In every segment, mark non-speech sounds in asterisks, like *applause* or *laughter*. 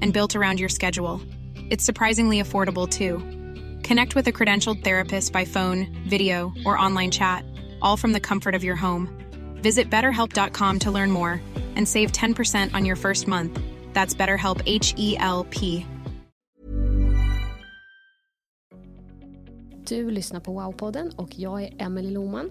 and built around your schedule. It's surprisingly affordable too. Connect with a credentialed therapist by phone, video, or online chat, all from the comfort of your home. Visit betterhelp.com to learn more and save 10% on your first month. That's BetterHelp H E L P. Du lyssnar på Wow-podden och jag är Emelie Loman,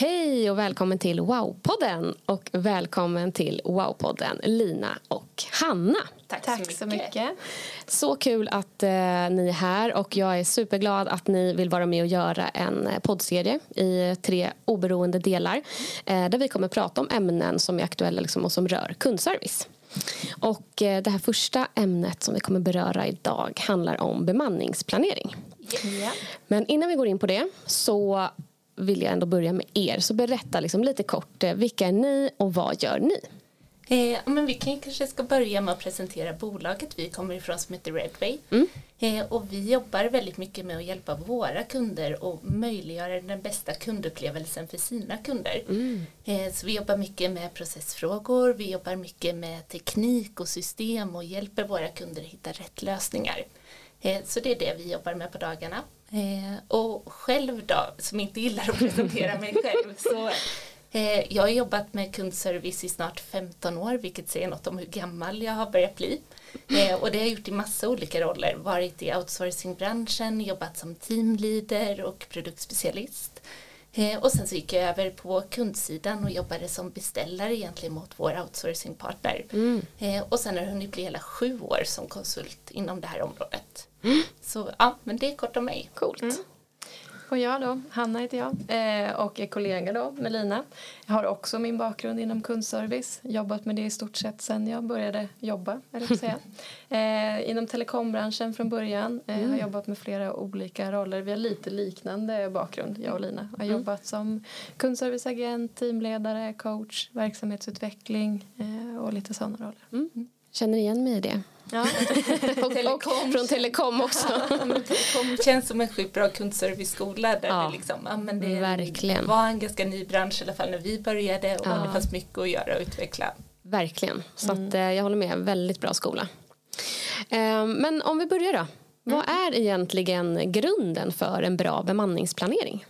Hej och välkommen till Wow-podden och välkommen till Wow-podden Lina och Hanna. Tack, Tack så, mycket. så, mycket. så kul att eh, ni är här och jag är superglad att ni vill vara med och göra en eh, poddserie i tre oberoende delar eh, där vi kommer prata om ämnen som är aktuella liksom, och som rör kundservice. Och eh, det här första ämnet som vi kommer beröra idag handlar om bemanningsplanering. Yeah. Men innan vi går in på det så vill jag ändå börja med er. Så berätta liksom lite kort, eh, vilka är ni och vad gör ni? Eh, men vi kan kanske ska börja med att presentera bolaget vi kommer ifrån som heter Redway. Mm. Eh, och vi jobbar väldigt mycket med att hjälpa våra kunder och möjliggöra den bästa kundupplevelsen för sina kunder. Mm. Eh, så vi jobbar mycket med processfrågor, vi jobbar mycket med teknik och system och hjälper våra kunder att hitta rätt lösningar. Eh, så det är det vi jobbar med på dagarna. Eh, och själv då, som inte gillar att presentera mig själv, så eh, jag har jobbat med kundservice i snart 15 år, vilket säger något om hur gammal jag har börjat bli. Eh, och det har jag gjort i massa olika roller, varit i outsourcingbranschen, jobbat som teamleader och produktspecialist. Eh, och sen så gick jag över på kundsidan och jobbade som beställare egentligen mot vår outsourcingpartner. Mm. Eh, och sen har det hunnit bli hela sju år som konsult inom det här området. Så ja, men det är kort om mig. Coolt. Mm. Och jag då, Hanna heter jag eh, och är kollega då med Lina. Jag har också min bakgrund inom kundservice. Jobbat med det i stort sett sen jag började jobba, eller säga. *laughs* Eh, inom telekombranschen från början. Eh, mm. Har jobbat med flera olika roller. Vi har lite liknande bakgrund, jag och Lina. Har mm. jobbat som kundserviceagent, teamledare, coach, verksamhetsutveckling och lite sådana roller. Mm. Känner igen mig i det. Ja. *laughs* och, telekom. och från telekom också. *laughs* telekom känns som en sjukt bra kundserviceskola där ja. det, liksom, ja, men det Verkligen. var en ganska ny bransch i alla fall när vi började och ja. det fanns mycket att göra och utveckla. Verkligen, så mm. att, eh, jag håller med, väldigt bra skola. Eh, men om vi börjar då. Vad mm. är egentligen grunden för en bra bemanningsplanering?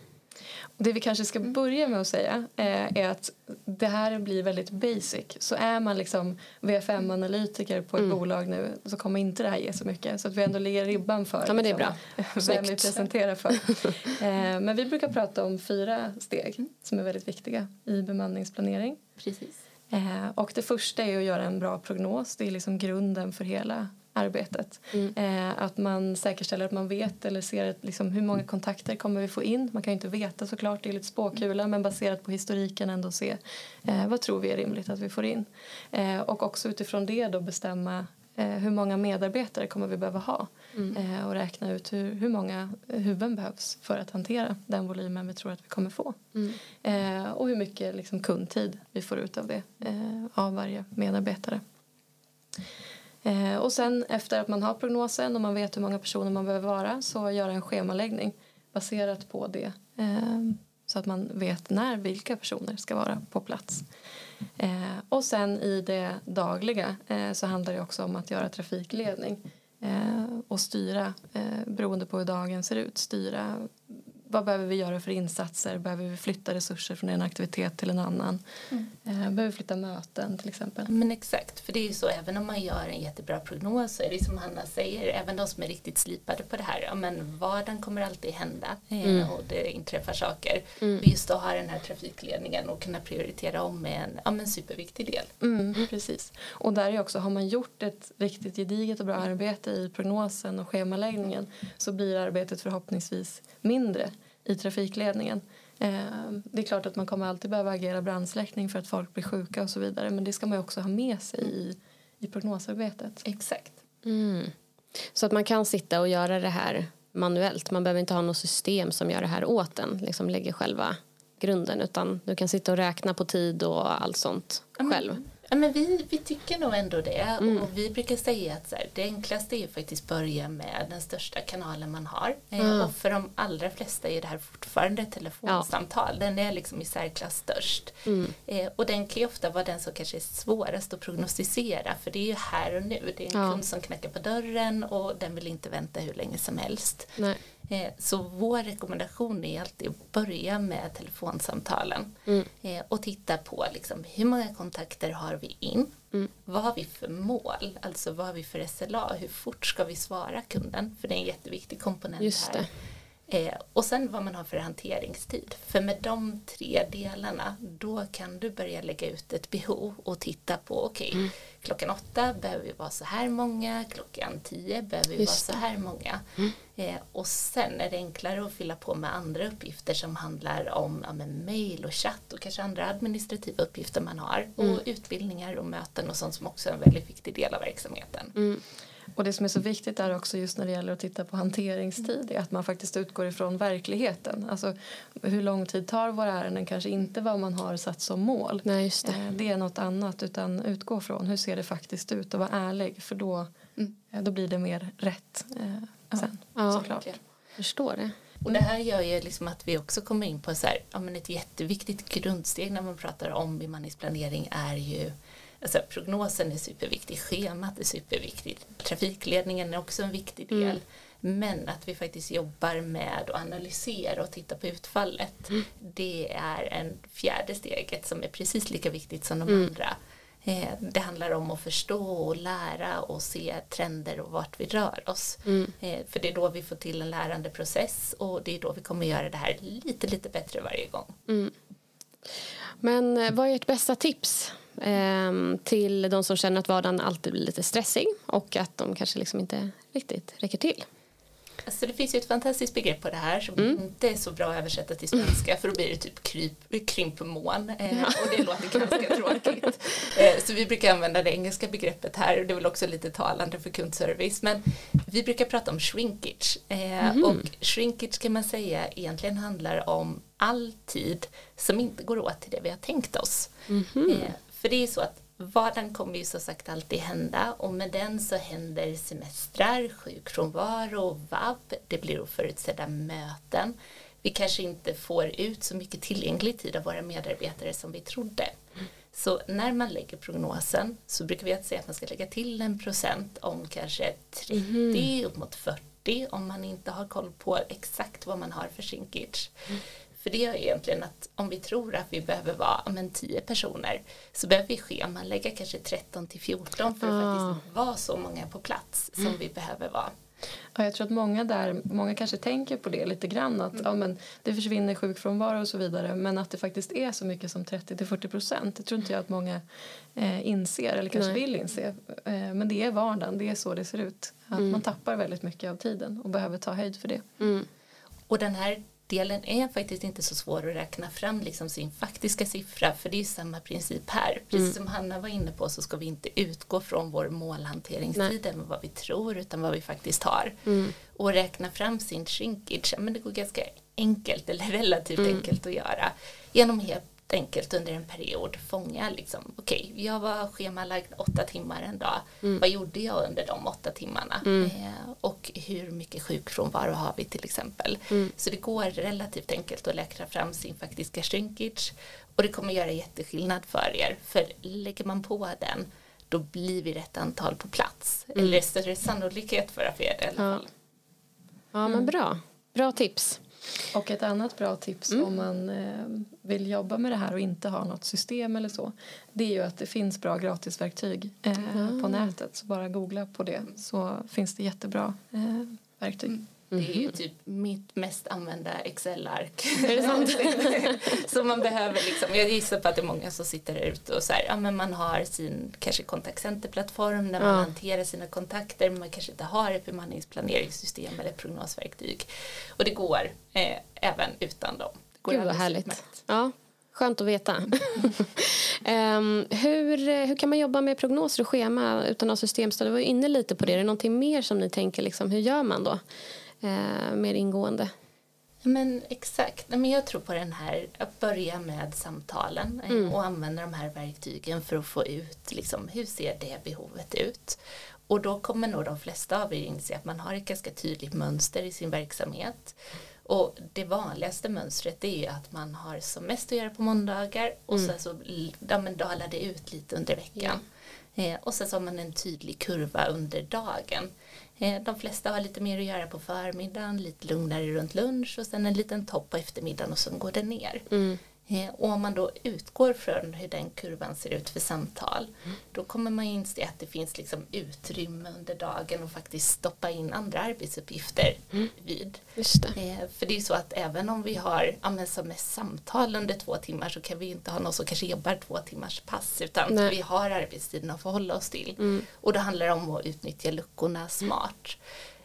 Det vi kanske ska börja med att säga eh, är att det här blir väldigt basic. Så är man liksom VFM-analytiker på ett mm. bolag nu så kommer inte det här ge så mycket. Så att vi ändå lägger ribban för ja, men det är bra. Liksom, *laughs* vem vi presenterar för. *laughs* eh, men vi brukar prata om fyra steg som är väldigt viktiga i bemanningsplanering. Precis. Eh, och det första är att göra en bra prognos. Det är liksom grunden för hela arbetet. Mm. Eh, att man säkerställer att man vet eller ser liksom, hur många kontakter kommer vi få in. Man kan ju inte veta såklart, det är lite spåkula men baserat på historiken ändå se eh, vad tror vi är rimligt att vi får in. Eh, och också utifrån det då bestämma eh, hur många medarbetare kommer vi behöva ha mm. Eh, och räkna ut hur, hur många huvuden behövs för att hantera den volymen vi tror att vi kommer få. Mm. Eh, och hur mycket liksom, kundtid vi får ut av det av varje medarbetare. Eh, och sen efter att man har prognosen och man vet hur många personer man behöver vara så göra en schemaläggning baserat på det eh, så att man vet när vilka personer ska vara på plats. Eh, och sen i det dagliga eh, så handlar det också om att göra trafikledning eh, och styra, eh, beroende på hur dagen ser ut, styra vad behöver vi göra för insatser? Behöver vi flytta resurser från en aktivitet till en annan? Mm. behöver vi flytta möten till exempel? Men exakt, för det är ju så även om man gör en jättebra prognos så är det som Hanna säger, även de som är riktigt slipade på det här, ja men vardagen kommer alltid hända mm. och det inträffar saker. Mm. Just att ha den här trafikledningen och kunna prioritera om är en ja, men superviktig del. Mm, precis. Och där är också, har man gjort ett riktigt gediget och bra arbete i prognosen och schemaläggningen så blir arbetet förhoppningsvis mindre i trafikledningen. Eh, det är klart att man kommer alltid behöva agera brandsläckning för att folk blir sjuka och så vidare men det ska man också ha med sig i, i prognosarbetet. Exakt. Mm. Så att man kan sitta och göra det här manuellt. Man behöver inte ha något system som gör det här åt en, liksom lägger själva grunden utan du kan sitta och räkna på tid och allt sånt själv. Ja, men vi, vi tycker nog ändå det. Mm. Och vi brukar säga att så här, det enklaste är faktiskt börja med den största kanalen man har. Mm. Och för de allra flesta är det här fortfarande telefonsamtal. Ja. Den är liksom i särklass störst. Mm. Eh, och den kan ju ofta vara den som kanske är svårast att prognostisera. För det är ju här och nu. Det är en ja. kund som knackar på dörren och den vill inte vänta hur länge som helst. Nej. Eh, så vår rekommendation är alltid att börja med telefonsamtalen mm. Eh, och titta på liksom, hur många kontakter har vi in? Mm. Vad har vi för mål? Alltså vad har vi för SLA? Hur fort ska vi svara kunden? För det är en jätteviktig komponent Just här. Eh, och sen vad man har för hanteringstid. För med de tre delarna då kan du börja lägga ut ett behov och titta på okej, okay, mm. klockan åtta behöver vi vara så här många, klockan tio behöver vi Just vara så här många. Mm. Eh, och sen är det enklare att fylla på med andra uppgifter som handlar om ja, mejl och chatt och kanske andra administrativa uppgifter man har. Mm. Och utbildningar och möten och sånt som också är en väldigt viktig del av verksamheten. Och det som är så viktigt är också just när det gäller att titta på hanteringstid är att man faktiskt utgår ifrån verkligheten. Alltså hur lång tid tar våra ärenden kanske inte vad man har satt som mål. Nej, just det. Eh, det är något annat utan utgå från hur ser det faktiskt ut och vara ärlig för då, mm. Eh, då blir det mer rätt eh, sen ja, såklart. Jag förstår det. Och det här gör ju liksom att vi också kommer in på så här, ja, men ett jätteviktigt grundsteg när man pratar om bemanningsplanering är ju Alltså, prognosen är superviktig, schemat är superviktigt, trafikledningen är också en viktig del. Mm. Men att vi faktiskt jobbar med att analysera och titta på utfallet. Mm. Det är en fjärde steget som är precis lika viktigt som de mm. andra. Eh, det handlar om att förstå och lära och se trender och vart vi rör oss. Mm. Eh, för det är då vi får till en lärandeprocess och det är då vi kommer göra det här lite, lite bättre varje gång. Mm. Men eh, vad är ert bästa tips till de som känner att vardagen alltid blir lite stressig och att de kanske liksom inte riktigt räcker till. Alltså det finns ju ett fantastiskt begrepp på det här som mm. inte är så bra att översätta till svenska för då blir det typ kryp, krympmån eh, och det låter ganska *laughs* tråkigt. Eh, så vi brukar använda det engelska begreppet här och det är väl också lite talande för kundservice men vi brukar prata om shrinkage eh, mm. och shrinkage kan man säga egentligen handlar om all tid som inte går åt till det vi har tänkt oss. Mm. För det är så att vardagen kommer ju så sagt alltid hända och med den så händer semestrar, sjukfrånvaro, vab, det blir oförutsedda möten. Vi kanske inte får ut så mycket tillgänglig tid av våra medarbetare som vi trodde. Så när man lägger prognosen så brukar vi säga att man ska lägga till en procent om kanske 30 mm. upp mot 40 om man inte har koll på exakt vad man har för sinkage. Mm. För det gör egentligen att om vi tror att vi behöver vara men, 10 personer så behöver vi schemalägga kanske 13 till 14 för att ah. faktiskt vara så många på plats som mm. vi behöver vara. Ja, jag tror att många där, många kanske tänker på det lite grann att mm. ja, men det försvinner sjukfrånvaro och så vidare men att det faktiskt är så mycket som 30 till 40 procent det tror inte jag att många eh, inser eller kanske Nej. vill inse eh, men det är vardagen, det är så det ser ut att mm. man tappar väldigt mycket av tiden och behöver ta höjd för det. Mm. Och den här delen är faktiskt inte så svår att räkna fram liksom sin faktiska siffra för det är samma princip här. Precis mm. som Hanna var inne på så ska vi inte utgå från vår målhanteringstid eller vad vi tror utan vad vi faktiskt har. Mm. Och räkna fram sin shrinkage, men det går ganska enkelt eller *laughs* relativt mm. enkelt att göra genom helt enkelt under en period fånga liksom, okej, okay, jag var schemalagd åtta timmar en dag, mm. vad gjorde jag under de åtta timmarna? Mm. Eh, och hur mycket sjukfrånvaro har vi till exempel? Mm. Så det går relativt enkelt att läkra fram sin faktiska shrinkage och det kommer göra jätteskillnad för er, för lägger man på den då blir vi rätt antal på plats, mm. eller större sannolikhet för att vi är det i alla fall. Ja, ja men bra, bra tips. Och ett annat bra tips mm. om man eh, vill jobba med det här och inte ha något system eller så det är ju att det finns bra gratisverktyg mm. på nätet. Så bara googla på det så finns det jättebra eh, verktyg. Mm. Det är ju mhm. typ mitt mest använda Excel-ark. *laughs* så *laughs* man behöver liksom, jag gissar på att det är många som sitter där ute och så här, ja men man har sin kanske kontaktcenterplattform där man ja. hanterar sina kontakter men man kanske inte har ett bemanningsplaneringssystem eller prognosverktyg. Och det går eh, även utan dem. Det går Gud vad härligt. Ja, skönt att veta. um, *laughs* hur, hur kan man jobba med prognoser och schema utan att ha systemstöd? Du var inne lite på det. Är det någonting mer som ni tänker, liksom, hur gör man då? Eh, mer ingående. Men exakt, men jag tror på den här att börja med samtalen eh, mm. och använda de här verktygen för att få ut liksom, hur ser det behovet ut. Och då kommer nog de flesta av er inse att man har ett ganska tydligt mönster i sin verksamhet. Och det vanligaste mönstret är ju att man har som mest att göra på måndagar och mm. sen så ja, men dalar det ut lite under veckan. Ja. Eh, och sen så har man en tydlig kurva under dagen. Eh, de flesta har lite mer att göra på förmiddagen, lite lugnare runt lunch och sen en liten topp på eftermiddagen och sen går det ner. Mm. Eh, och om man då utgår från hur den kurvan ser ut för samtal mm. då kommer man inse att det finns liksom utrymme under dagen och faktiskt stoppa in andra arbetsuppgifter mm. vid. Det. Eh, för det är så att även om vi har ja, som mest samtal under två timmar så kan vi inte ha någon som kanske jobbar två timmars pass utan Nej. vi har arbetstiden att förhålla oss till. Mm. Och då handlar det om att utnyttja luckorna smart.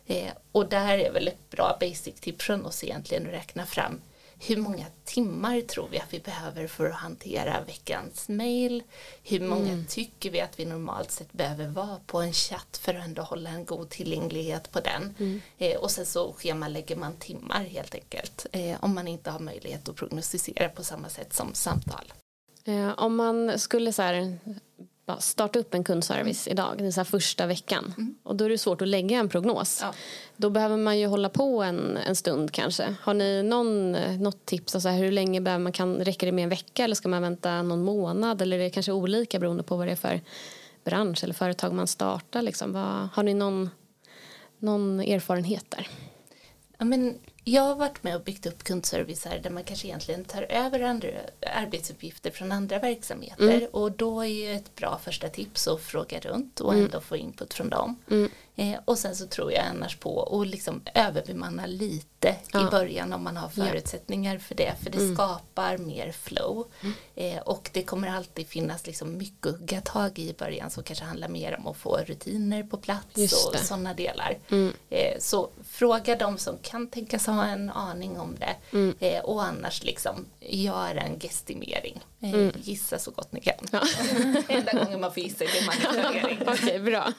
Eh, och där är väl ett bra basic tips från oss egentligen att räkna fram hur många timmar tror vi att vi behöver för att hantera veckans mail? Hur många mm. tycker vi att vi normalt sett behöver vara på en chatt för att ändå hålla en god tillgänglighet på den? Mm. Eh, och sen så schemalägger man timmar helt enkelt eh, om man inte har möjlighet att prognostisera på samma sätt som samtal. Eh, om man skulle så här starta upp en kundservice mm. idag, den så första veckan. Mm. Och då är det svårt att lägga en prognos. Ja. Då behöver man ju hålla på en, en stund kanske. Har ni någon, något tips? Alltså hur länge behöver man, kan, räcker det med en vecka eller ska man vänta någon månad? Eller är det kanske olika beroende på vad det är för bransch eller företag man startar? Liksom? Vad, har ni någon, någon erfarenhet där? Ja, men jag har varit med och byggt upp kundservicer där man kanske egentligen tar över andra arbetsuppgifter från andra verksamheter mm. och då är ju ett bra första tips att fråga runt och mm. ändå få input från dem. Mm. Eh, och sen så tror jag annars på att liksom överbemanna lite ja. i början om man har förutsättningar för det för det mm. skapar mer flow mm. eh, och det kommer alltid finnas liksom mycket att hugga tag i i början som kanske handlar mer om att få rutiner på plats och sådana delar. Mm. Eh, så fråga de som kan tänkas ha en aning om det mm. eh, och annars liksom gör en gestimering. Eh, mm. Gissa så gott ni kan. Ja. *laughs* Enda gången man får gissa är bemanningsplanering. Okej, okay, bra.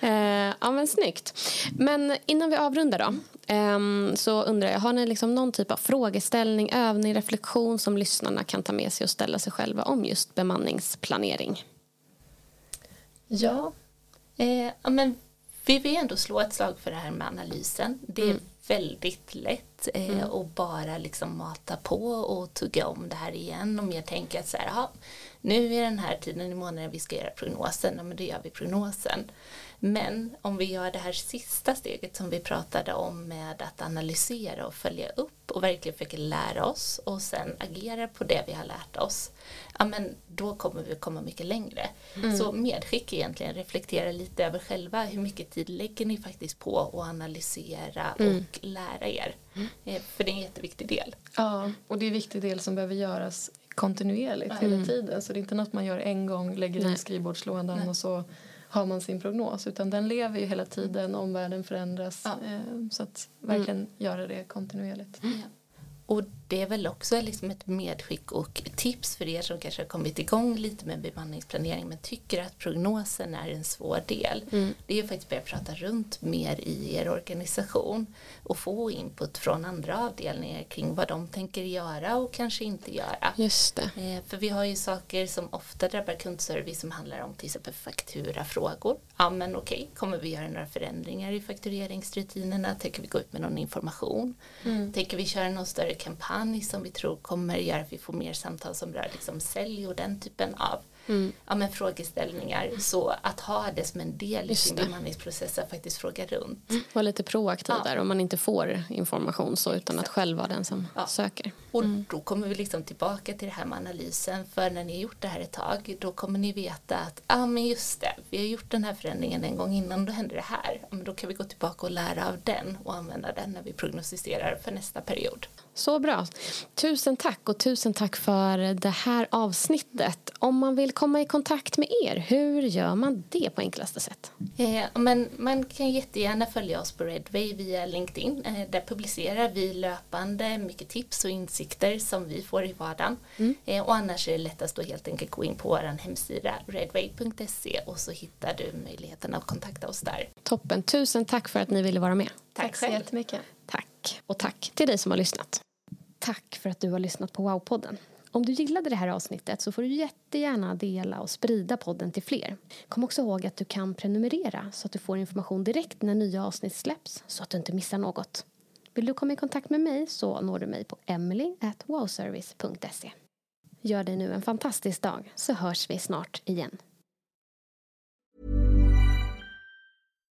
Eh, ja, men snyggt. Men innan vi avrundar då eh, så undrar jag, har ni liksom någon typ av frågeställning, övning, reflektion som lyssnarna kan ta med sig och ställa sig själva om just bemanningsplanering? Ja, eh, men vi vill ändå slå ett slag för det här med analysen. Det är mm. Väldigt lätt eh, mm. att bara liksom mata på och tugga om det här igen. Om jag tänker att så här, nu är den här tiden i månaden vi ska göra prognosen, men då gör vi prognosen. Men om vi gör det här sista steget som vi pratade om med att analysera och följa upp och verkligen försöka lära oss och sen agera på det vi har lärt oss, ja men då kommer vi komma mycket längre. Mm. Så medskick egentligen, reflektera lite över själva, hur mycket tid lägger ni faktiskt på att analysera mm. och lära er? Mm. Eh, för det är en jätteviktig del. Ja, och det är en viktig del som behöver göras kontinuerligt hela mm. tiden. Så det är inte något man gör en gång, lägger Nej. i skrivbordslådan Nej. och så har man sin prognos utan den lever ju hela tiden, omvärlden förändras. Ja. Eh, så att verkligen mm. göra det kontinuerligt. Mm. Och det är väl också liksom ett medskick och tips för er som kanske har kommit igång lite med bemanningsplanering men tycker att prognosen är en svår del. Mm. Det är ju faktiskt börja prata runt mer i er organisation och få input från andra avdelningar kring vad de tänker göra och kanske inte göra. Just det. Eh, för vi har ju saker som ofta drabbar kundservice som handlar om till exempel fakturafrågor. Ja men okej, kommer vi göra några förändringar i faktureringsrutinerna? Tänker vi gå ut med någon information? Mm. Tänker vi köra någon större kampanj som vi tror kommer göra att vi får mer samtal som rör liksom sälj och den typen av mm. ja, men frågeställningar. Så att ha det som en del i sin bemanningsprocess att faktiskt fråga runt. Vara lite proaktiv ja. där om man inte får information så utan att själv vara den som ja. söker. Och mm. då kommer vi liksom tillbaka till det här med analysen för när ni har gjort det här ett tag då kommer ni veta att ja ah, men just det, vi har gjort den här förändringen en gång innan då hände det här. men då kan vi gå tillbaka och lära av den och använda den när vi prognostiserar för nästa period. Så bra. Tusen tack och tusen tack för det här avsnittet. Om man vill komma i kontakt med er, hur gör man det på enklaste sätt? Eh, men man kan jättegärna följa oss på Redway via LinkedIn. Eh, där publicerar vi löpande mycket tips och insikter som vi får i vardagen. Mm. Eh, och annars är det lättast att helt enkelt gå in på vår hemsida redway.se och så hittar du möjligheten att kontakta oss där. Toppen, tusen tack för att ni ville vara med. Tack, tack så jättemycket. Tack och tack till dig som har lyssnat. Tack för att du har lyssnat på Wow-podden. Om du gillade det här avsnittet så får du jättegärna dela och sprida podden till fler. Kom också ihåg att du kan prenumerera så att du får information direkt när nya avsnitt släpps så att du inte missar något. Vill du komma i kontakt med mig så når du mig på emily.wowservice.se. Gör dig nu en fantastisk dag så hörs vi snart igen.